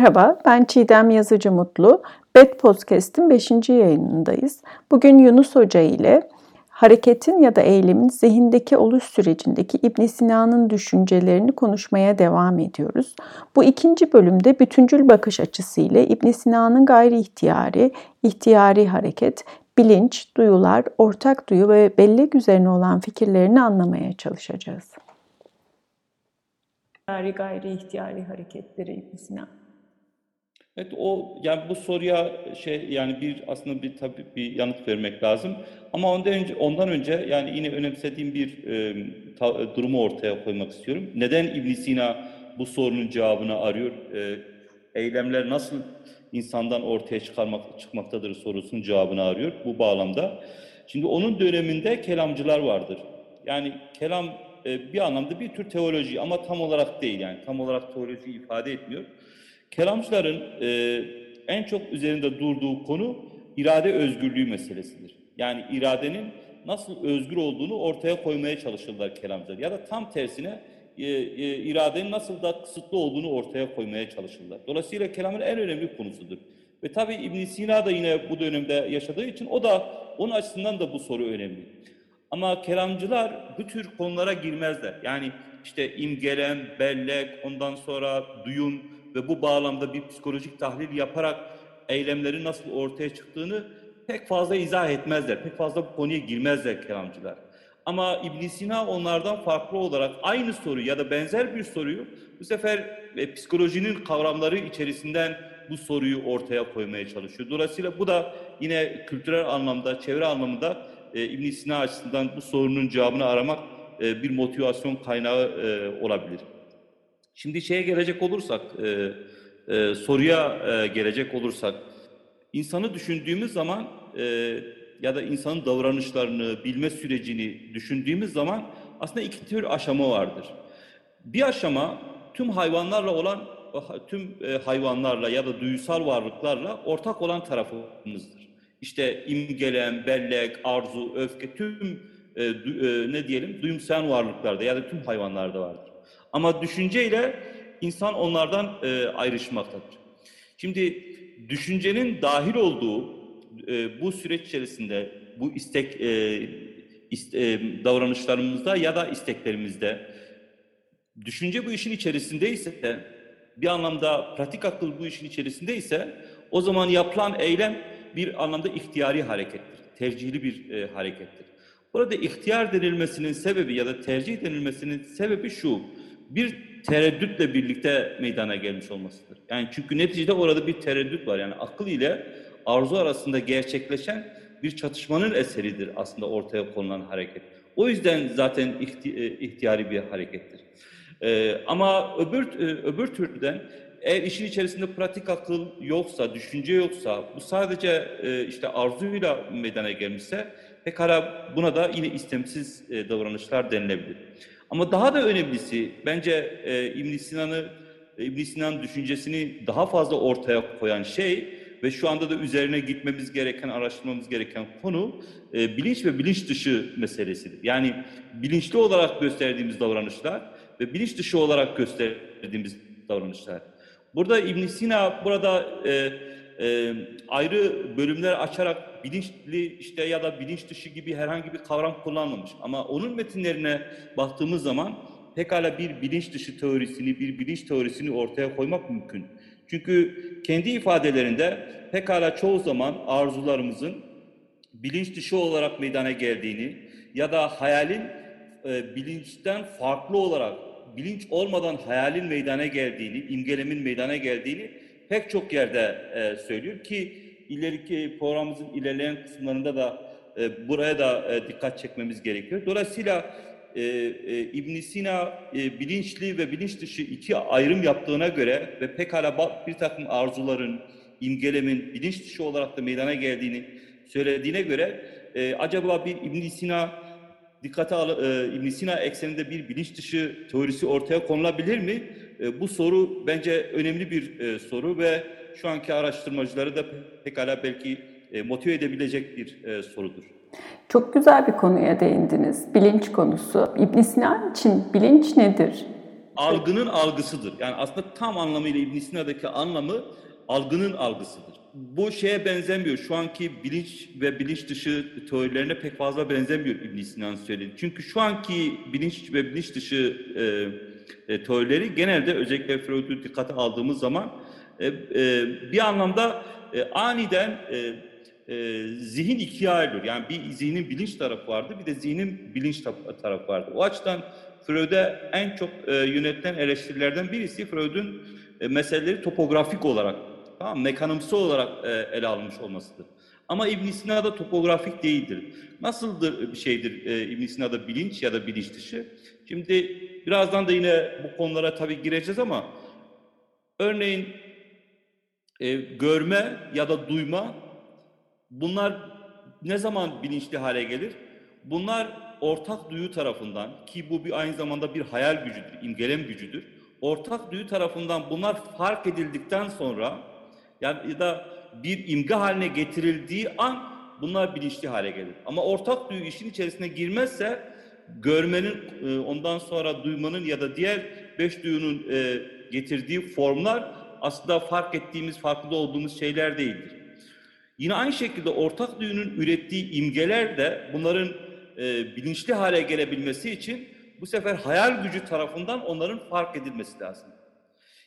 Merhaba, ben Çiğdem Yazıcı Mutlu. Bet Podcast'in 5. yayınındayız. Bugün Yunus Hoca ile hareketin ya da eylemin zihindeki oluş sürecindeki İbn Sina'nın düşüncelerini konuşmaya devam ediyoruz. Bu ikinci bölümde bütüncül bakış açısıyla İbn Sina'nın gayri ihtiyari, ihtiyari hareket, bilinç, duyular, ortak duyu ve bellek üzerine olan fikirlerini anlamaya çalışacağız. Gayri gayri ihtiyari hareketleri İbn Sina. Evet o yani bu soruya şey yani bir aslında bir tabii bir yanıt vermek lazım. Ama ondan önce ondan önce yani yine önemsediğim bir e, ta, durumu ortaya koymak istiyorum. Neden İbn Sina bu sorunun cevabını arıyor? E, eylemler nasıl insandan ortaya çıkarmak çıkmaktadır sorusunun cevabını arıyor bu bağlamda. Şimdi onun döneminde kelamcılar vardır. Yani kelam e, bir anlamda bir tür teoloji ama tam olarak değil yani tam olarak teoloji ifade etmiyor. Kelamcıların e, en çok üzerinde durduğu konu irade özgürlüğü meselesidir. Yani iradenin nasıl özgür olduğunu ortaya koymaya çalışırlar kelamcılar. Ya da tam tersine e, e, iradenin nasıl da kısıtlı olduğunu ortaya koymaya çalışırlar. Dolayısıyla kelamın en önemli konusudur. Ve tabi İbn Sina da yine bu dönemde yaşadığı için o da onun açısından da bu soru önemli. Ama kelamcılar bu tür konulara girmezler. Yani işte imgelem, bellek, ondan sonra duyum, ve bu bağlamda bir psikolojik tahlil yaparak eylemlerin nasıl ortaya çıktığını pek fazla izah etmezler. Pek fazla bu konuya girmezler kelamcılar. Ama ibn Sina onlardan farklı olarak aynı soruyu ya da benzer bir soruyu bu sefer e, psikolojinin kavramları içerisinden bu soruyu ortaya koymaya çalışıyor. Dolayısıyla bu da yine kültürel anlamda, çevre anlamında e, ibn Sina açısından bu sorunun cevabını aramak e, bir motivasyon kaynağı e, olabilir. Şimdi şeye gelecek olursak, e, e, soruya e, gelecek olursak, insanı düşündüğümüz zaman e, ya da insanın davranışlarını, bilme sürecini düşündüğümüz zaman aslında iki tür aşama vardır. Bir aşama tüm hayvanlarla olan, tüm e, hayvanlarla ya da duysal varlıklarla ortak olan tarafımızdır. İşte imgelem, bellek, arzu, öfke tüm e, du, e, ne diyelim duyumsayan varlıklarda ya da tüm hayvanlarda vardır. Ama düşünceyle insan onlardan e, ayrışmaktadır. Şimdi düşüncenin dahil olduğu e, bu süreç içerisinde bu istek e, ist, e, davranışlarımızda ya da isteklerimizde düşünce bu işin içerisindeyse bir anlamda pratik akıl bu işin içerisindeyse o zaman yapılan eylem bir anlamda ihtiyari harekettir. Tercihli bir e, harekettir. Burada ihtiyar denilmesinin sebebi ya da tercih denilmesinin sebebi şu bir tereddütle birlikte meydana gelmiş olmasıdır. Yani çünkü neticede orada bir tereddüt var. Yani akıl ile arzu arasında gerçekleşen bir çatışmanın eseridir aslında ortaya konulan hareket. O yüzden zaten e, ihtiyari bir harekettir. Ee, ama öbür e, öbür türden eğer işin içerisinde pratik akıl yoksa, düşünce yoksa, bu sadece e, işte arzuyla meydana gelmişse pekala buna da yine istemsiz e, davranışlar denilebilir. Ama daha da önemlisi bence e, İbn Sinan'ı e, İbn Sinan düşüncesini daha fazla ortaya koyan şey ve şu anda da üzerine gitmemiz gereken, araştırmamız gereken konu e, bilinç ve bilinç dışı meselesidir. Yani bilinçli olarak gösterdiğimiz davranışlar ve bilinç dışı olarak gösterdiğimiz davranışlar. Burada İbn Sina burada e, e, ayrı bölümler açarak bilinçli işte ya da bilinç dışı gibi herhangi bir kavram kullanmamış. Ama onun metinlerine baktığımız zaman pekala bir bilinç dışı teorisini, bir bilinç teorisini ortaya koymak mümkün. Çünkü kendi ifadelerinde pekala çoğu zaman arzularımızın bilinç dışı olarak meydana geldiğini ya da hayalin e, bilinçten farklı olarak bilinç olmadan hayalin meydana geldiğini, imgelemin meydana geldiğini pek çok yerde e, söylüyor ki ileriki programımızın ilerleyen kısımlarında da e, buraya da e, dikkat çekmemiz gerekiyor. Dolayısıyla e, e, ibn Sina e, bilinçli ve bilinç dışı iki ayrım yaptığına göre ve pekala bir takım arzuların, imgelemin bilinç dışı olarak da meydana geldiğini söylediğine göre e, acaba bir ibn Sina dikkate al, e, ibn Sina ekseninde bir bilinç dışı teorisi ortaya konulabilir mi? E, bu soru bence önemli bir e, soru ve şu anki araştırmacıları da pekala belki e, motive edebilecek bir e, sorudur. Çok güzel bir konuya değindiniz. Bilinç konusu. İbn Sina için bilinç nedir? algının algısıdır. Yani aslında tam anlamıyla İbn Sina'daki anlamı algının algısıdır. Bu şeye benzemiyor. Şu anki bilinç ve bilinç dışı teorilerine pek fazla benzemiyor İbn Sina'nın söylediği. Çünkü şu anki bilinç ve bilinç dışı e, e, teorileri genelde özellikle Freud'u dikkate aldığımız zaman e, e, bir anlamda e, aniden e, e, zihin ikiye ayrılıyor. Yani bir zihnin bilinç tarafı vardı, bir de zihnin bilinç tarafı vardı. O açıdan Freud'e en çok e, yönetilen eleştirilerden birisi Freud'un e, meseleleri topografik olarak, tamam, mekanımsal olarak e, ele almış olmasıdır. Ama İbn Sina'da topografik değildir. Nasıldır bir şeydir e, İbn Sina'da bilinç ya da bilinç dışı? Şimdi birazdan da yine bu konulara tabii gireceğiz ama örneğin e, görme ya da duyma bunlar ne zaman bilinçli hale gelir? Bunlar ortak duyu tarafından ki bu bir aynı zamanda bir hayal gücüdür, imgelem gücüdür. Ortak duyu tarafından bunlar fark edildikten sonra yani ya da bir imge haline getirildiği an bunlar bilinçli hale gelir. Ama ortak duyu işin içerisine girmezse görmenin e, ondan sonra duymanın ya da diğer beş duyunun e, getirdiği formlar aslında fark ettiğimiz, farkında olduğumuz şeyler değildir. Yine aynı şekilde ortak duyunun ürettiği imgeler de bunların e, bilinçli hale gelebilmesi için bu sefer hayal gücü tarafından onların fark edilmesi lazım.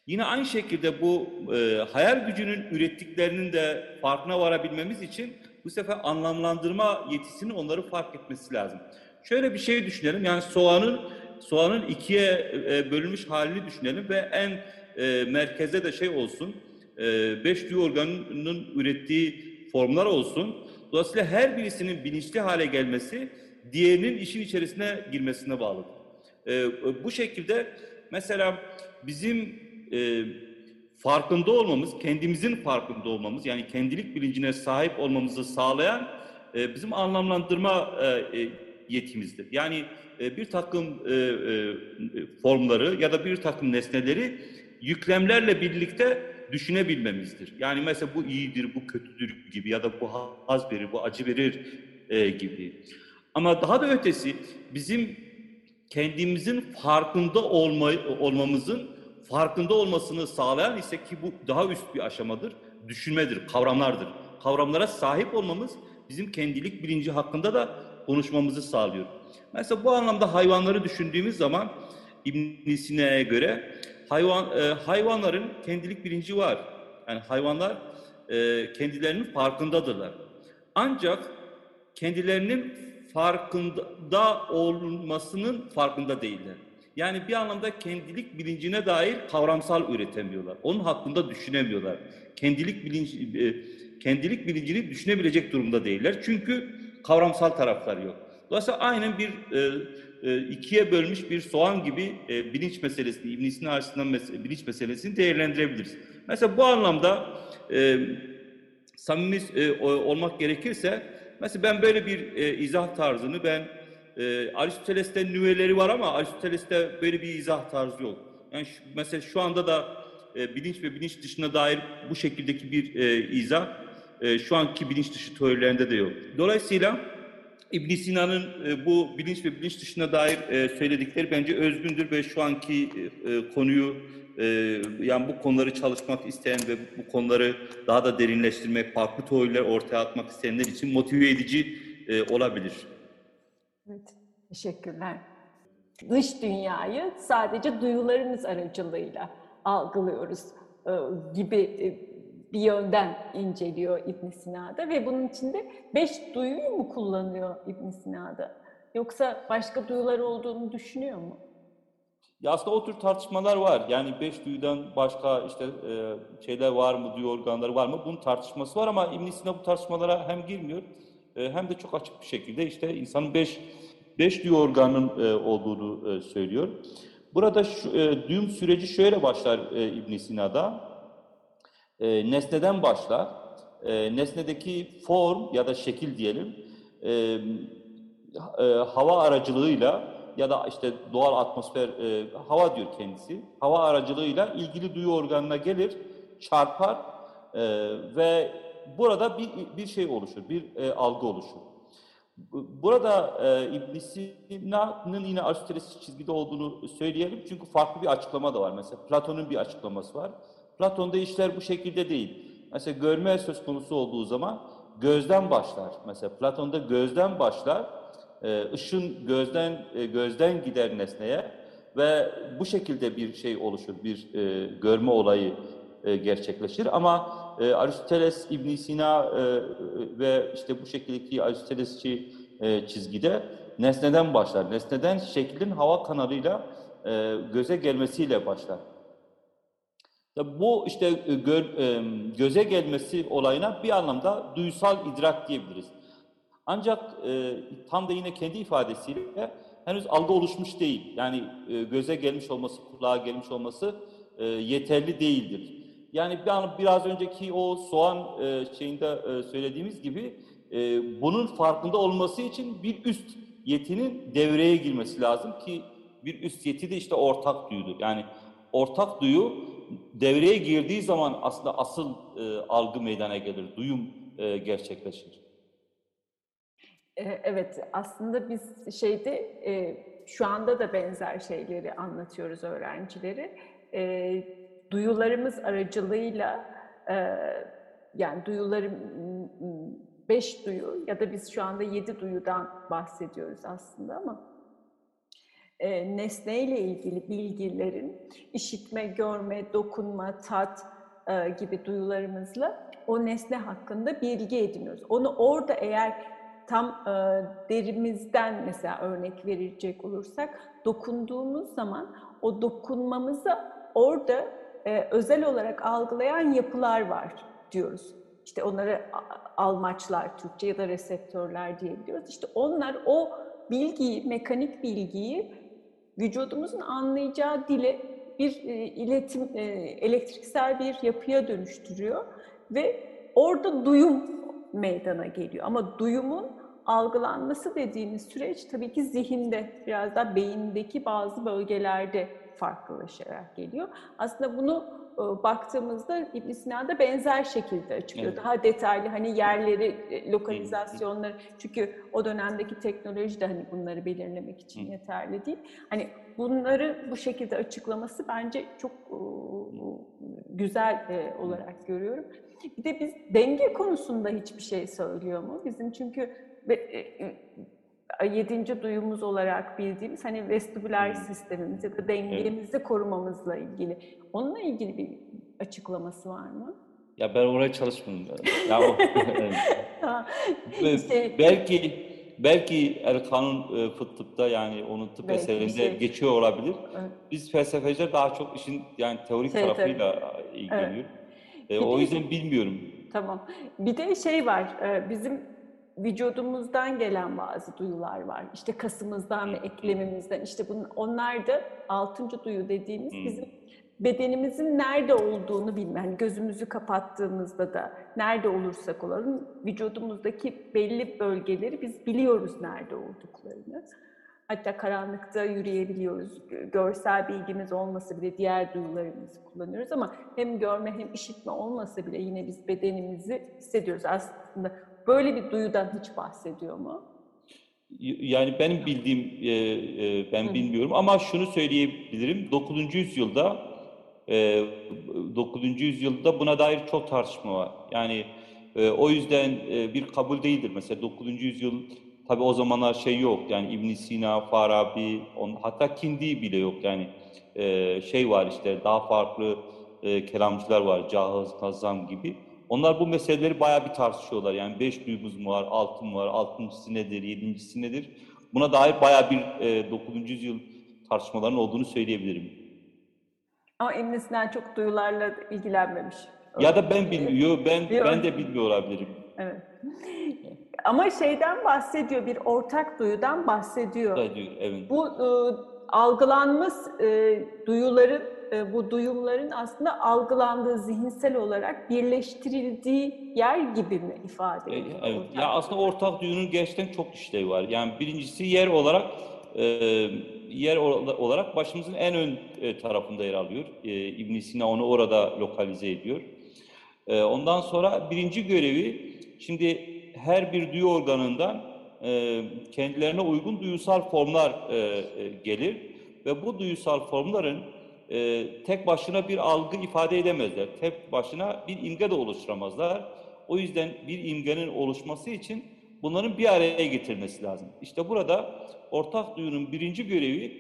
Yine aynı şekilde bu e, hayal gücünün ürettiklerinin de farkına varabilmemiz için bu sefer anlamlandırma yetisinin onları fark etmesi lazım. Şöyle bir şey düşünelim. Yani soğanın soğanın ikiye e, bölünmüş halini düşünelim ve en e, merkezde de şey olsun. E, beş duyu organının ürettiği formlar olsun. Dolayısıyla her birisinin bilinçli hale gelmesi diğerinin işin içerisine girmesine bağlıdır. E, bu şekilde mesela bizim e, farkında olmamız, kendimizin farkında olmamız yani kendilik bilincine sahip olmamızı sağlayan e, bizim anlamlandırma e, e, yetimizdir. Yani e, bir takım e, e, formları ya da bir takım nesneleri yüklemlerle birlikte düşünebilmemizdir. Yani mesela bu iyidir, bu kötüdür gibi ya da bu haz verir, bu acı verir e, gibi. Ama daha da ötesi bizim kendimizin farkında olma, olmamızın farkında olmasını sağlayan ise ki bu daha üst bir aşamadır, düşünmedir, kavramlardır. Kavramlara sahip olmamız bizim kendilik bilinci hakkında da konuşmamızı sağlıyor. Mesela bu anlamda hayvanları düşündüğümüz zaman İbn Sina'ya göre hayvan e, hayvanların kendilik bilinci var. Yani hayvanlar e, kendilerinin farkındadırlar. Ancak kendilerinin farkında olmasının farkında değiller. Yani bir anlamda kendilik bilincine dair kavramsal üretemiyorlar. Onun hakkında düşünemiyorlar. Kendilik bilinci e, kendilik bilincini düşünebilecek durumda değiller. Çünkü kavramsal tarafları yok. Dolayısıyla aynen bir e, e, ikiye bölmüş bir soğan gibi e, bilinç meselesini, İbn Sina açısından mes- bilinç meselesini değerlendirebiliriz. Mesela bu anlamda e, samimi e, olmak gerekirse, mesela ben böyle bir e, izah tarzını ben e, Aristoteles'te nüveleri var ama Aristoteles'te böyle bir izah tarzı yok. Yani şu, mesela şu anda da e, bilinç ve bilinç dışına dair bu şekildeki bir e, izah e, şu anki bilinç dışı teorilerinde de yok. Dolayısıyla İbn Sina'nın e, bu bilinç ve bilinç dışına dair e, söyledikleri bence özgündür ve şu anki e, konuyu yani bu konuları çalışmak isteyen ve bu konuları daha da derinleştirmek, farklı teoriler ortaya atmak isteyenler için motive edici olabilir. Evet, teşekkürler. Dış dünyayı sadece duyularımız aracılığıyla algılıyoruz gibi bir yönden inceliyor İbn Sina'da ve bunun içinde beş duyuyu mu kullanıyor İbn Sina'da? Yoksa başka duyular olduğunu düşünüyor mu? Ya aslında o tür tartışmalar var. Yani beş duyudan başka işte e, şeyler var mı, duyu organları var mı? Bunun tartışması var ama İbn Sina bu tartışmalara hem girmiyor e, hem de çok açık bir şekilde işte insanın beş, beş duyu organının e, olduğunu e, söylüyor. Burada şu, e, duyum süreci şöyle başlar e, İbn Sina'da. E, nesneden başlar. E, nesnedeki form ya da şekil diyelim e, e, hava aracılığıyla ya da işte doğal atmosfer, e, hava diyor kendisi. Hava aracılığıyla ilgili duyu organına gelir, çarpar e, ve burada bir, bir şey oluşur, bir e, algı oluşur. Burada e, ibn Sina'nın yine Aristoteles çizgide olduğunu söyleyelim. Çünkü farklı bir açıklama da var. Mesela Platon'un bir açıklaması var. Platon'da işler bu şekilde değil. Mesela görme söz konusu olduğu zaman gözden başlar. Mesela Platon'da gözden başlar. E, ışın gözden e, gözden gider nesneye ve bu şekilde bir şey oluşur, bir e, görme olayı gerçekleşir. Ama Aristoteles, ibn Sina ve işte bu şekildeki Aristotelesçi çizgide nesneden başlar. Nesneden şeklin hava kanalıyla göze gelmesiyle başlar. Bu işte e, e, göze gelmesi olayına bir anlamda duysal idrak diyebiliriz. Ancak e, tam da yine kendi ifadesiyle henüz algı oluşmuş değil. Yani göze gelmiş olması, kulağa gelmiş olması yeterli değildir. Yani biraz önceki o soğan şeyinde söylediğimiz gibi bunun farkında olması için bir üst yetinin devreye girmesi lazım ki bir üst yeti de işte ortak duyudur. Yani ortak duyu devreye girdiği zaman aslında asıl e, algı meydana gelir, duyum e, gerçekleşir. Evet, aslında biz şeyde e, şu anda da benzer şeyleri anlatıyoruz öğrencileri. E, duyularımız aracılığıyla e, yani duyularım beş duyu ya da biz şu anda yedi duyudan bahsediyoruz aslında ama e, nesneyle ilgili bilgilerin işitme, görme, dokunma, tat e, gibi duyularımızla o nesne hakkında bilgi ediniyoruz. Onu orada eğer tam e, derimizden mesela örnek verecek olursak dokunduğumuz zaman o dokunmamızı orada e, özel olarak algılayan yapılar var diyoruz. İşte onları almaçlar Türkçe ya da reseptörler diyebiliyoruz. İşte onlar o bilgiyi, mekanik bilgiyi vücudumuzun anlayacağı dile bir e, iletim, e, elektriksel bir yapıya dönüştürüyor ve orada duyum meydana geliyor. Ama duyumun algılanması dediğimiz süreç tabii ki zihinde, biraz da beyindeki bazı bölgelerde farklılaşarak geliyor. Aslında bunu e, baktığımızda ibn Sina'da benzer şekilde açıklıyor. Evet. Daha detaylı hani yerleri, e, lokalizasyonları çünkü o dönemdeki teknoloji de hani bunları belirlemek için yeterli değil. Hani bunları bu şekilde açıklaması bence çok e, güzel olarak görüyorum. Bir de biz denge konusunda hiçbir şey söylüyor mu? Bizim çünkü yedinci duyumuz olarak bildiğimiz hani vestibüler hmm. sistemimiz ya da dengemizi evet. korumamızla ilgili. Onunla ilgili bir açıklaması var mı? Ya ben oraya çalışmadım. ya o, işte, belki belki Erkan'ın e, tıpta yani onun tıp eserinde şey. geçiyor olabilir. Evet. Biz felsefeciler daha çok işin yani teorik şey, tarafıyla tabii. ilgileniyor. Evet. E, o yüzden bilmiyorum. Tamam. Bir de şey var. E, bizim vücudumuzdan gelen bazı duyular var. İşte kasımızdan ve eklemimizden. İşte bunun, onlar da altıncı duyu dediğimiz bizim bedenimizin nerede olduğunu bilme. Hani gözümüzü kapattığımızda da nerede olursak olalım vücudumuzdaki belli bölgeleri biz biliyoruz nerede olduklarını. Hatta karanlıkta yürüyebiliyoruz. Görsel bilgimiz olmasa bile diğer duyularımızı kullanıyoruz ama hem görme hem işitme olmasa bile yine biz bedenimizi hissediyoruz. Aslında Böyle bir duyudan hiç bahsediyor mu? Yani benim bildiğim, e, e, ben Hı. bilmiyorum ama şunu söyleyebilirim. 9. yüzyılda, e, 9. yüzyılda buna dair çok tartışma var. Yani e, o yüzden e, bir kabul değildir. Mesela 9. yüzyıl, tabi o zamanlar şey yok. Yani ibn Sina, Farabi, on, hatta Kindi bile yok. Yani e, şey var işte daha farklı e, kelamcılar var, Cahız, Kazam gibi. Onlar bu meseleleri bayağı bir tartışıyorlar. Yani beş duyumuz mu var, altı mı var, altıncısı nedir, yedincisi nedir? Buna dair bayağı bir e, 9. yüzyıl tartışmaların olduğunu söyleyebilirim. Ama İbn Sina çok duyularla ilgilenmemiş. Ya da ben bilmiyor, ben ben de bilmiyor olabilirim. Evet. Ama şeyden bahsediyor, bir ortak duyudan bahsediyor. Evet. Bu e, algılanmış e, duyuların e, bu duyumların aslında algılandığı zihinsel olarak birleştirildiği yer gibi mi ifade e, ediyor? Evet. Ya aslında ortak duyunun gerçekten çok işlevi var. Yani birincisi yer olarak e, yer olarak başımızın en ön e, tarafında yer alıyor. E, ibn Sina onu orada lokalize ediyor. E, ondan sonra birinci görevi şimdi her bir duyu organından e, kendilerine uygun duyusal formlar e, e, gelir ve bu duyusal formların tek başına bir algı ifade edemezler. Tek başına bir imge de oluşturamazlar. O yüzden bir imgenin oluşması için bunların bir araya getirilmesi lazım. İşte burada ortak duyunun birinci görevi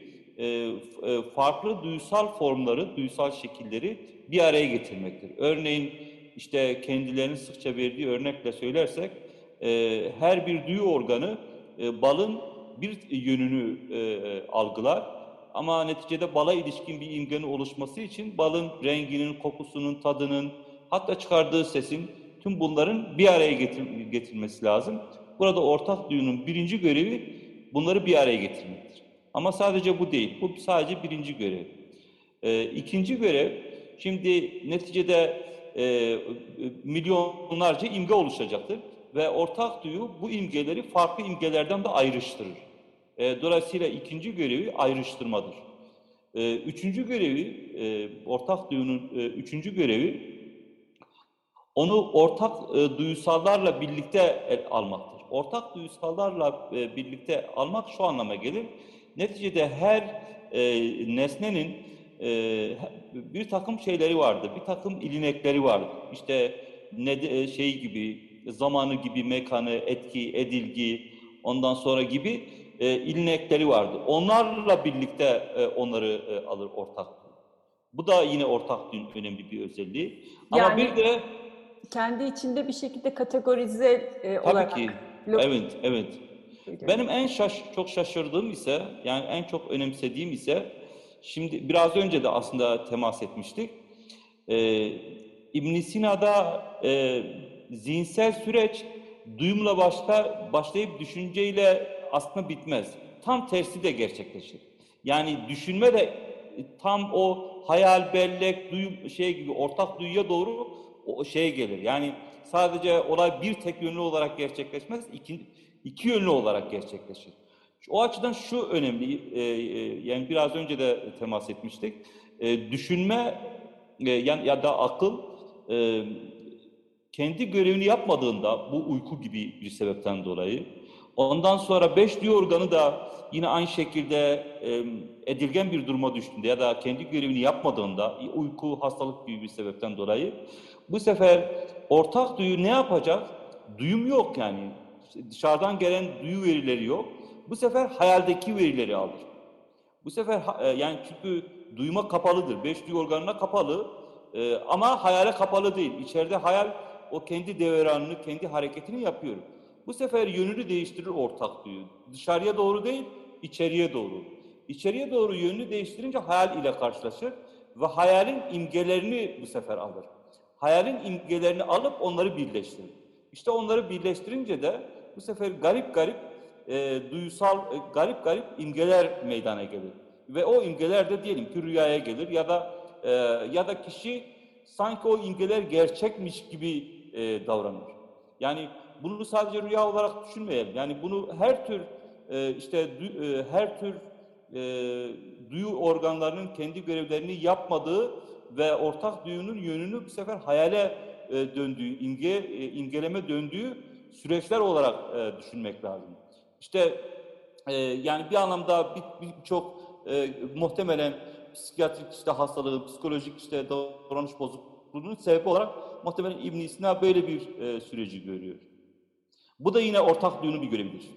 farklı duysal formları, duysal şekilleri bir araya getirmektir. Örneğin işte kendilerinin sıkça verdiği örnekle söylersek e, her bir duyu organı e, balın bir yönünü e, e, algılar ama neticede bala ilişkin bir imgenin oluşması için balın renginin, kokusunun, tadının hatta çıkardığı sesin tüm bunların bir araya getir getirmesi lazım. Burada ortak duyunun birinci görevi bunları bir araya getirmektir. Ama sadece bu değil. Bu sadece birinci görev. Ee, ikinci görev, şimdi neticede e, milyonlarca imge oluşacaktır. Ve ortak duyu bu imgeleri farklı imgelerden de ayrıştırır. E, dolayısıyla ikinci görevi ayrıştırmadır. E, üçüncü görevi, e, ortak duyunun e, üçüncü görevi onu ortak e, duyusallarla birlikte el, almaktır. Ortak duyusallarla e, birlikte almak şu anlama gelir. Neticede her e, nesnenin e, bir takım şeyleri vardır, bir takım ilinekleri vardır. İşte ne de, şey gibi, zamanı gibi, mekanı, etki, edilgi, ondan sonra gibi e, ilinekleri vardır. Onlarla birlikte e, onları e, alır ortak. Bu da yine ortak dün önemli bir özelliği. Ama Yani- bir de Kendi içinde bir şekilde kategorize e, tabii olarak. ki Lo- evet evet. Benim en şaş çok şaşırdığım ise yani en çok önemsediğim ise şimdi biraz önce de aslında temas etmiştik. Ee, ibn Sina'da e, zihinsel süreç duyumla başta başlayıp düşünceyle aslında bitmez. Tam tersi de gerçekleşir. Yani düşünme de e, tam o hayal, bellek, duyum şey gibi ortak duyuya doğru o şeye gelir. Yani sadece olay bir tek yönlü olarak gerçekleşmez, iki, iki yönlü olarak gerçekleşir. O açıdan şu önemli, e, e, yani biraz önce de temas etmiştik. E, düşünme e, ya, ya da akıl e, kendi görevini yapmadığında bu uyku gibi bir sebepten dolayı ondan sonra beş duyu organı da yine aynı şekilde e, edilgen bir duruma düştüğünde ya da kendi görevini yapmadığında uyku hastalık gibi bir sebepten dolayı bu sefer ortak duyu ne yapacak? Duyum yok yani. Dışarıdan gelen duyu verileri yok. Bu sefer hayaldeki verileri alır. Bu sefer e, yani çünkü duyuma kapalıdır. Beş duyu organına kapalı e, ama hayale kapalı değil. İçeride hayal o kendi devranını, kendi hareketini yapıyor. Bu sefer yönünü değiştirir ortak duyu. Dışarıya doğru değil, içeriye doğru. İçeriye doğru yönünü değiştirince hayal ile karşılaşır ve hayalin imgelerini bu sefer alır. Hayalin imgelerini alıp onları birleştirir. İşte onları birleştirince de bu sefer garip garip e, duysal, e, garip garip imgeler meydana gelir. Ve o imgeler de diyelim ki rüyaya gelir ya da e, ya da kişi sanki o imgeler gerçekmiş gibi e, davranır. Yani bunu sadece rüya olarak düşünmeyelim. Yani bunu her tür e, işte du- e, her tür e, duyu organlarının kendi görevlerini yapmadığı ve ortak duyunun yönünü bu sefer hayale e, döndüğü, imge, e, imgeleme döndüğü süreçler olarak e, düşünmek lazım. İşte e, yani bir anlamda bir- bir- birçok e, muhtemelen psikiyatrik işte hastalığı, psikolojik işte davranış bozukluğunun sebebi olarak muhtemelen İbn Sina böyle bir e, süreci görüyor. Bu da yine ortak duyunun bir görevidir.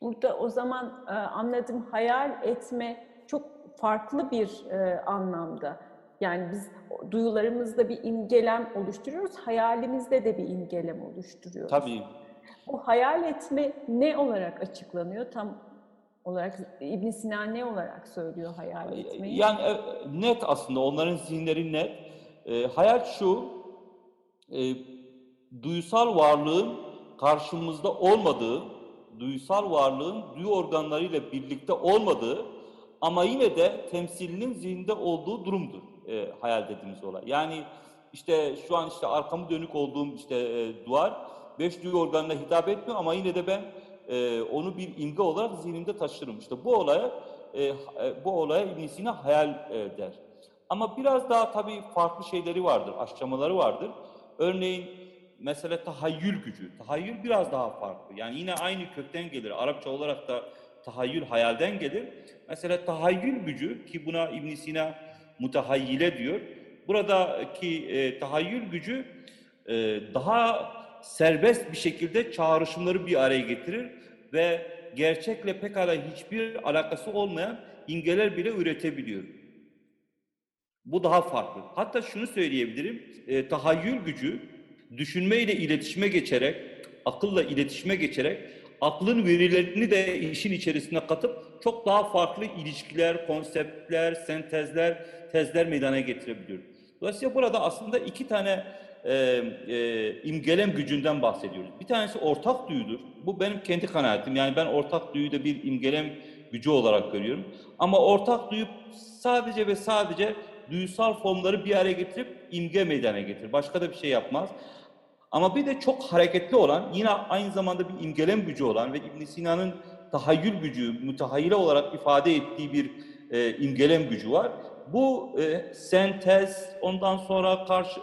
Burada o zaman e, anladım hayal etme çok farklı bir e, anlamda. Yani biz duyularımızda bir imgelem oluşturuyoruz, hayalimizde de bir imgelem oluşturuyoruz. Tabii. Bu hayal etme ne olarak açıklanıyor? Tam olarak İbn Sina ne olarak söylüyor hayal etmeyi? Yani e, net aslında onların zihinleri net. E, hayal şu, e, duysal varlığın karşımızda olmadığı, duysal varlığın duyu organlarıyla birlikte olmadığı ama yine de temsilinin zihinde olduğu durumdur e, hayal dediğimiz olay. Yani işte şu an işte arkamı dönük olduğum işte e, duvar beş duyu organına hitap etmiyor ama yine de ben e, onu bir imge olarak zihnimde taşırım. İşte bu olaya e, e, bu olaya İbn Sina hayal e, der. Ama biraz daha tabii farklı şeyleri vardır, aşamaları vardır. Örneğin mesela tahayyül gücü. Tahayyül biraz daha farklı. Yani yine aynı kökten gelir. Arapça olarak da tahayyül hayalden gelir. Mesela tahayyül gücü ki buna İbn Sina mutahayyile diyor. Buradaki e, tahayyül gücü e, daha serbest bir şekilde çağrışımları bir araya getirir ve gerçekle pekala hiçbir alakası olmayan imgeler bile üretebiliyor. Bu daha farklı. Hatta şunu söyleyebilirim. E, tahayyül gücü düşünmeyle iletişime geçerek, akılla iletişime geçerek aklın verilerini de işin içerisine katıp çok daha farklı ilişkiler, konseptler, sentezler, tezler meydana getirebiliyor. Dolayısıyla burada aslında iki tane e, e, imgelem gücünden bahsediyoruz. Bir tanesi ortak duyudur. Bu benim kendi kanaatim. Yani ben ortak duyu da bir imgelem gücü olarak görüyorum. Ama ortak duyu sadece ve sadece duyusal formları bir araya getirip imge meydana getirir. Başka da bir şey yapmaz. Ama bir de çok hareketli olan, yine aynı zamanda bir imgelem gücü olan ve İbn Sina'nın tahayyül gücü, mütehayyile olarak ifade ettiği bir e, imgelem gücü var. Bu e, sentez, ondan sonra karşı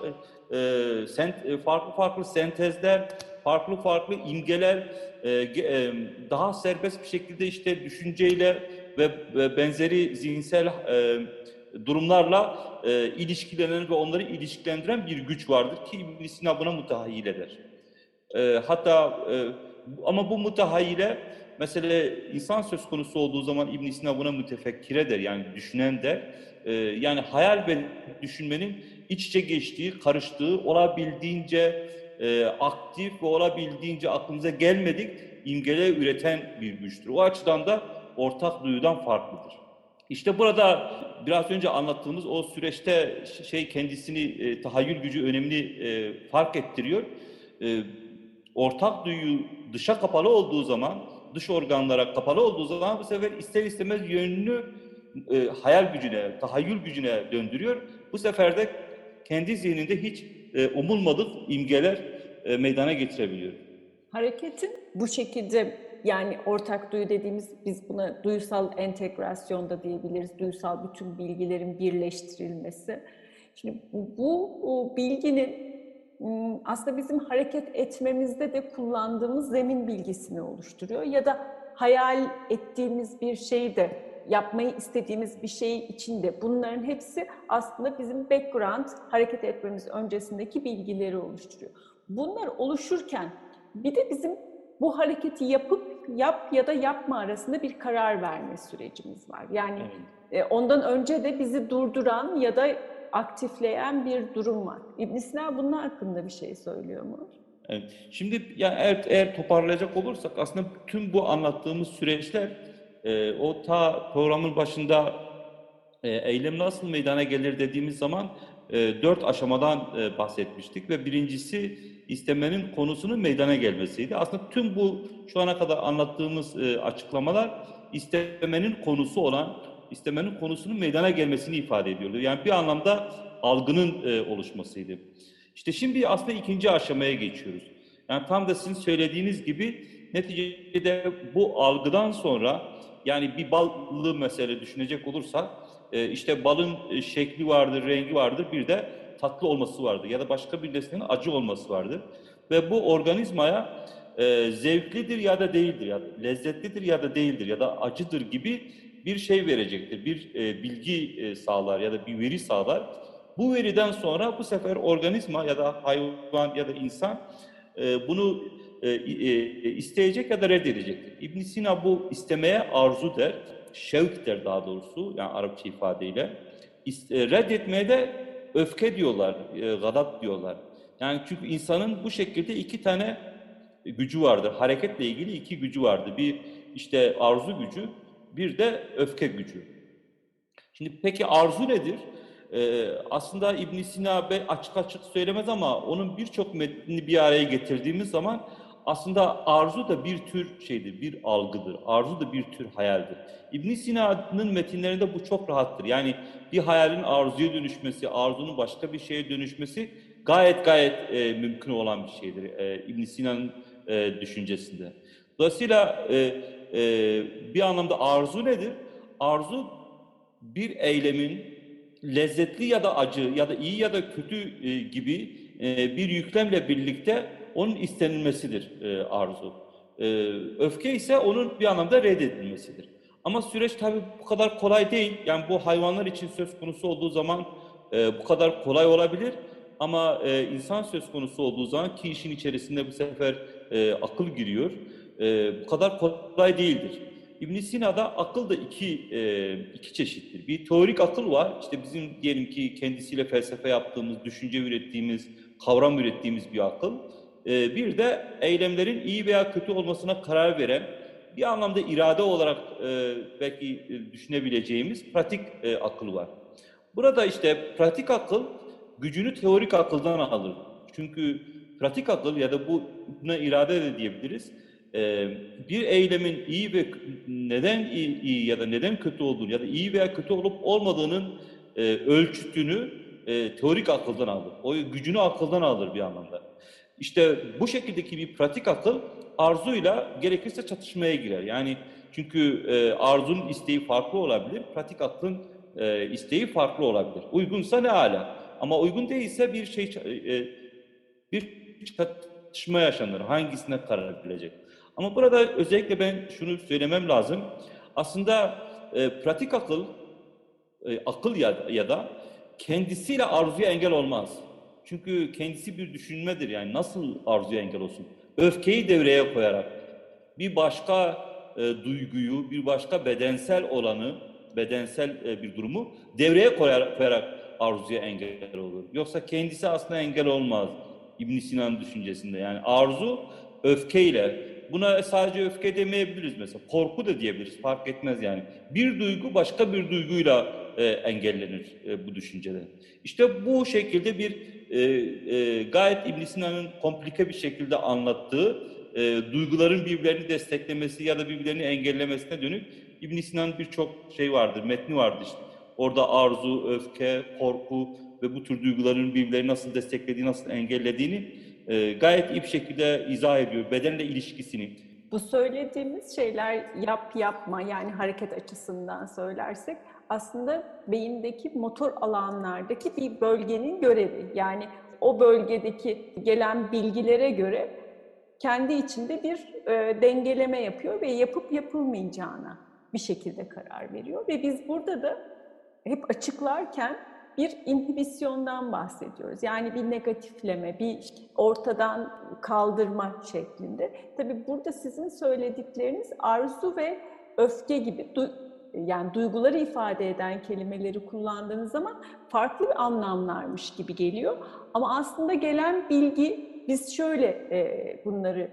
e, sent, e, farklı farklı sentezler, farklı farklı imgeler e, e, daha serbest bir şekilde işte düşünceyle ve, ve benzeri zihinsel e, durumlarla e, ilişkilenen ve onları ilişkilendiren bir güç vardır ki İbn Sina buna mutahayyil eder. E, hatta e, ama bu mutahayyile mesela insan söz konusu olduğu zaman İbn Sina buna mütefekkire der yani düşünen der. E, yani hayal ve düşünmenin iç içe geçtiği, karıştığı, olabildiğince e, aktif ve olabildiğince aklımıza gelmedik imgeler üreten bir güçtür. O açıdan da ortak duyudan farklıdır. İşte burada biraz önce anlattığımız o süreçte şey kendisini e, tahayyül gücü önemli e, fark ettiriyor. E, ortak duyu dışa kapalı olduğu zaman, dış organlara kapalı olduğu zaman bu sefer ister istemez yönünü e, hayal gücüne, tahayyül gücüne döndürüyor. Bu sefer de kendi zihninde hiç e, umulmadık imgeler e, meydana getirebiliyor. Hareketin bu şekilde yani ortak duyu dediğimiz biz buna duysal entegrasyon da diyebiliriz. Duysal bütün bilgilerin birleştirilmesi. Şimdi bu, bilginin aslında bizim hareket etmemizde de kullandığımız zemin bilgisini oluşturuyor ya da hayal ettiğimiz bir şeyi de yapmayı istediğimiz bir şey içinde bunların hepsi aslında bizim background hareket etmemiz öncesindeki bilgileri oluşturuyor. Bunlar oluşurken bir de bizim bu hareketi yapıp yap ya da yapma arasında bir karar verme sürecimiz var. Yani evet. ondan önce de bizi durduran ya da aktifleyen bir durum var. İbn Sina bunun hakkında bir şey söylüyor mu? Evet. Şimdi yani eğer, eğer toparlayacak olursak aslında tüm bu anlattığımız süreçler e, o ta programın başında e, eylem nasıl meydana gelir dediğimiz zaman e, dört aşamadan e, bahsetmiştik ve birincisi istemenin konusunun meydana gelmesiydi. Aslında tüm bu şu ana kadar anlattığımız e, açıklamalar istemenin konusu olan, istemenin konusunun meydana gelmesini ifade ediyordu. Yani bir anlamda algının oluşmasıydı. İşte şimdi aslında ikinci aşamaya geçiyoruz. Yani tam da sizin söylediğiniz gibi neticede bu algıdan sonra yani bir ballı mesele düşünecek olursak e, işte balın e, şekli vardır, rengi vardır, bir de tatlı olması vardır ya da başka bir nesnenin acı olması vardır. Ve bu organizmaya e, zevklidir ya da değildir ya da lezzetlidir ya da değildir ya da acıdır gibi bir şey verecektir. Bir e, bilgi sağlar ya da bir veri sağlar. Bu veriden sonra bu sefer organizma ya da hayvan ya da insan bunu e, e, isteyecek ya da reddedecektir. İbn Sina bu istemeye arzu der, şevk der daha doğrusu yani Arapça ifadeyle. İst, reddetmeye de öfke diyorlar, e, gadap diyorlar. Yani çünkü insanın bu şekilde iki tane gücü vardır. Hareketle ilgili iki gücü vardır. Bir işte arzu gücü, bir de öfke gücü. Şimdi peki arzu nedir? Ee, aslında İbn Sina Bey açık açık söylemez ama onun birçok metnini bir araya getirdiğimiz zaman aslında arzu da bir tür şeydir, bir algıdır. Arzu da bir tür hayaldir. İbn Sina'nın metinlerinde bu çok rahattır. Yani bir hayalin arzuya dönüşmesi, arzunun başka bir şeye dönüşmesi gayet gayet e, mümkün olan bir şeydir e, İbn Sina'nın e, düşüncesinde. Dolayısıyla e, e, bir anlamda arzu nedir? Arzu bir eylemin lezzetli ya da acı ya da iyi ya da kötü e, gibi e, bir yüklemle birlikte onun istenilmesidir e, arzu. E, öfke ise onun bir anlamda reddedilmesidir. Ama süreç tabii bu kadar kolay değil. Yani bu hayvanlar için söz konusu olduğu zaman e, bu kadar kolay olabilir. Ama e, insan söz konusu olduğu zaman ki işin içerisinde bu sefer e, akıl giriyor. E, bu kadar kolay değildir. İbn Sina'da akıl da iki e, iki çeşittir. Bir teorik akıl var. İşte bizim diyelim ki kendisiyle felsefe yaptığımız, düşünce ürettiğimiz, kavram ürettiğimiz bir akıl. E, bir de eylemlerin iyi veya kötü olmasına karar veren, bir anlamda irade olarak e, belki e, düşünebileceğimiz pratik e, akıl var. Burada işte pratik akıl gücünü teorik akıldan alır. Çünkü pratik akıl ya da bu buna irade de diyebiliriz. E, bir eylemin iyi ve neden iyi, iyi ya da neden kötü olduğunu ya da iyi veya kötü olup olmadığının ölçütünü teorik akıldan alır. O gücünü akıldan alır bir anlamda. İşte bu şekildeki bir pratik akıl arzuyla gerekirse çatışmaya girer. Yani çünkü e, arzunun isteği farklı olabilir, pratik aklın e, isteği farklı olabilir. Uygunsa ne ala. Ama uygun değilse bir şey e, bir çatışma yaşanır. Hangisine karar verilecek? Ama burada özellikle ben şunu söylemem lazım. Aslında e, pratik akıl, e, akıl ya, ya da kendisiyle arzuya engel olmaz. Çünkü kendisi bir düşünmedir. Yani nasıl arzuya engel olsun? Öfkeyi devreye koyarak bir başka e, duyguyu, bir başka bedensel olanı, bedensel e, bir durumu devreye koyarak, koyarak arzuya engel olur. Yoksa kendisi aslında engel olmaz. İbn Sina'nın düşüncesinde. Yani arzu öfkeyle, buna sadece öfke demeyebiliriz mesela. Korku da diyebiliriz. Fark etmez yani. Bir duygu başka bir duyguyla e, engellenir e, bu düşüncede. İşte bu şekilde bir e, e, gayet İbn Sina'nın komplike bir şekilde anlattığı e, duyguların birbirlerini desteklemesi ya da birbirlerini engellemesine dönük İbn Sina'nın birçok şey vardır, metni vardır işte. Orada arzu, öfke, korku ve bu tür duyguların birbirlerini nasıl desteklediği, nasıl engellediğini e, gayet iyi bir şekilde izah ediyor. Bedenle ilişkisini. Bu söylediğimiz şeyler yap yapma yani hareket açısından söylersek aslında beyindeki motor alanlardaki bir bölgenin görevi. Yani o bölgedeki gelen bilgilere göre kendi içinde bir e, dengeleme yapıyor ve yapıp yapılmayacağına bir şekilde karar veriyor. Ve biz burada da hep açıklarken bir inhibisyondan bahsediyoruz. Yani bir negatifleme, bir ortadan kaldırma şeklinde. Tabii burada sizin söyledikleriniz arzu ve öfke gibi yani duyguları ifade eden kelimeleri kullandığınız zaman farklı bir anlamlarmış gibi geliyor. Ama aslında gelen bilgi biz şöyle e, bunları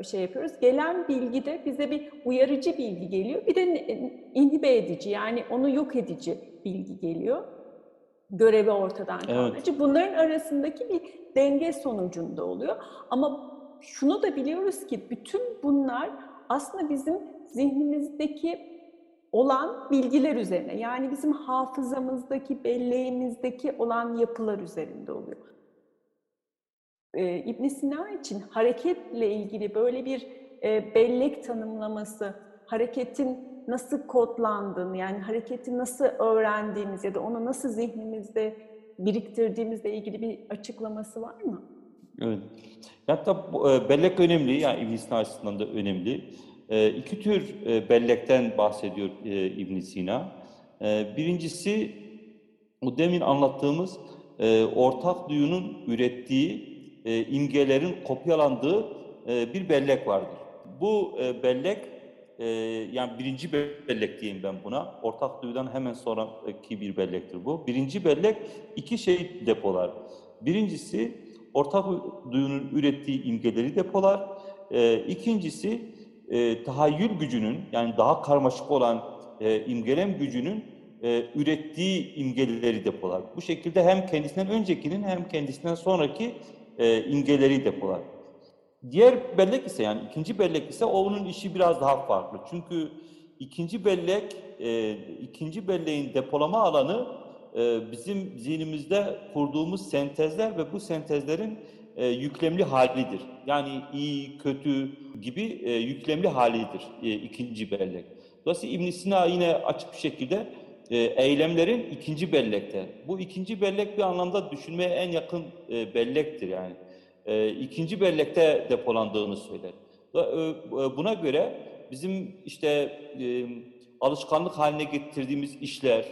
e, şey yapıyoruz. Gelen bilgi de bize bir uyarıcı bilgi geliyor. Bir de inhibe edici yani onu yok edici bilgi geliyor. Görevi ortadan kaldırıcı. Evet. Bunların arasındaki bir denge sonucunda oluyor. Ama şunu da biliyoruz ki bütün bunlar aslında bizim zihnimizdeki olan bilgiler üzerine yani bizim hafızamızdaki, belleğimizdeki olan yapılar üzerinde oluyor. Ee, ibn Sina için hareketle ilgili böyle bir e, bellek tanımlaması, hareketin nasıl kodlandığını yani hareketi nasıl öğrendiğimiz ya da onu nasıl zihnimizde biriktirdiğimizle ilgili bir açıklaması var mı? Evet. Hatta e, bellek önemli yani İbn Sina açısından da önemli. E, iki tür e, bellekten bahsediyor e, ibn Sina. E, birincisi o demin anlattığımız e, ortak duyunun ürettiği imgelerin kopyalandığı bir bellek vardır. Bu bellek yani birinci bellek diyeyim ben buna. Ortak duyudan hemen sonraki bir bellektir bu. Birinci bellek iki şey depolar. Birincisi ortak duyunun ürettiği imgeleri depolar. E, ikincisi e, tahayyül gücünün yani daha karmaşık olan e, imgelem gücünün e, ürettiği imgeleri depolar. Bu şekilde hem kendisinden öncekinin hem kendisinden sonraki e, imgeleri depolar. Diğer bellek ise yani ikinci bellek ise onun işi biraz daha farklı. Çünkü ikinci bellek, e, ikinci belleğin depolama alanı e, bizim zihnimizde kurduğumuz sentezler ve bu sentezlerin e, yüklemli halidir. Yani iyi, kötü gibi e, yüklemli halidir e, ikinci bellek. Dolayısıyla İbn Sina yine açık bir şekilde e, eylemlerin ikinci bellekte. Bu ikinci bellek bir anlamda düşünmeye en yakın e, bellektir yani. E, ikinci bellekte depolandığını söyler. Ve, e, Buna göre bizim işte e, alışkanlık haline getirdiğimiz işler,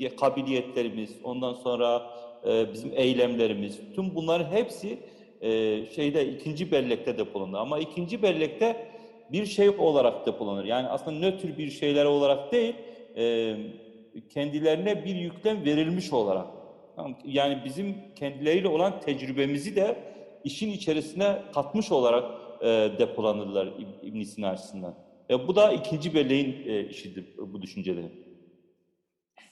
e, kabiliyetlerimiz, ondan sonra e, bizim eylemlerimiz, tüm bunların hepsi e, şeyde ikinci bellekte depolanır. Ama ikinci bellekte bir şey olarak depolanır. Yani aslında nötr bir şeyler olarak değil, e, kendilerine bir yüklem verilmiş olarak. Yani bizim kendileriyle olan tecrübemizi de işin içerisine katmış olarak depolanırlar İb- İbn Sina açısından. E, bu da ikinci belleğin e, işidir bu düşünceleri.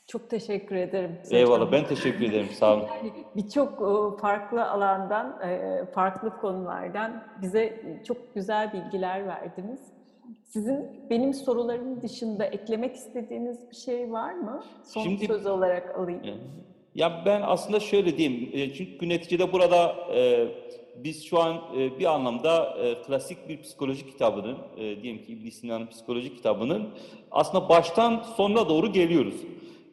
Çok teşekkür ederim. Eyvallah ben teşekkür ederim sağ olun. Yani birçok e, farklı alandan, e, farklı konulardan bize çok güzel bilgiler verdiniz. Sizin benim sorularım dışında eklemek istediğiniz bir şey var mı? Son Şimdi- söz olarak alayım. Ya ben aslında şöyle diyeyim, e, çünkü neticede burada e, biz şu an e, bir anlamda e, klasik bir psikoloji kitabının, e, diyelim ki İbn Sina'nın psikoloji kitabının aslında baştan sonuna doğru geliyoruz.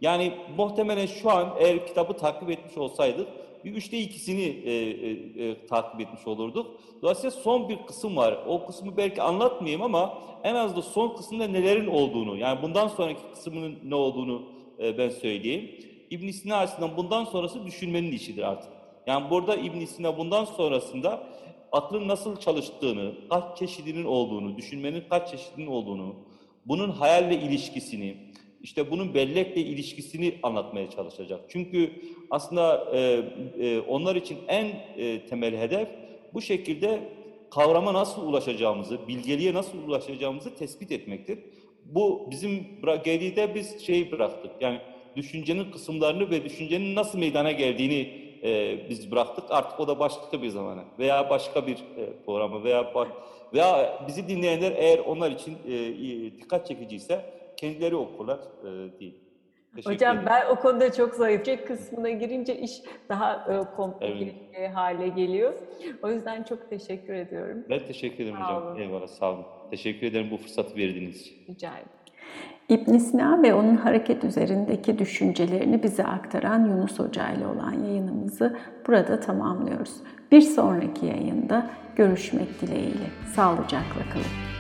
Yani muhtemelen şu an eğer kitabı takip etmiş olsaydık bir üçte ikisini e, e, e, takip etmiş olurduk. Dolayısıyla son bir kısım var. O kısmı belki anlatmayayım ama en az da son kısımda nelerin olduğunu, yani bundan sonraki kısmının ne olduğunu e, ben söyleyeyim. İbn Sina açısından bundan sonrası düşünmenin işidir artık. Yani burada İbn Sina bundan sonrasında aklın nasıl çalıştığını, kaç çeşidinin olduğunu, düşünmenin kaç çeşidinin olduğunu, bunun hayalle ilişkisini, işte bunun bellekle ilişkisini anlatmaya çalışacak. Çünkü aslında e, e, onlar için en e, temel hedef bu şekilde kavrama nasıl ulaşacağımızı, bilgeliğe nasıl ulaşacağımızı tespit etmektir. Bu bizim geride biz şeyi bıraktık. Yani düşüncenin kısımlarını ve düşüncenin nasıl meydana geldiğini e, biz bıraktık. Artık o da başka bir zamana veya başka bir e, programa veya veya bizi dinleyenler eğer onlar için e, dikkat çekiciyse kendileri okurlar e, değil. Teşekkür Hocam ederim. ben o konuda çok zayıf. Şey kısmına girince iş daha e, komplike Evet. hale geliyor. O yüzden çok teşekkür ediyorum. Ben teşekkür ederim Sağ hocam. olun. Eyvallah sağ olun. Teşekkür ederim bu fırsatı verdiğiniz için. Rica ederim. İbn Sina ve onun hareket üzerindeki düşüncelerini bize aktaran Yunus Hoca ile olan yayınımızı burada tamamlıyoruz. Bir sonraki yayında görüşmek dileğiyle. Sağlıcakla kalın.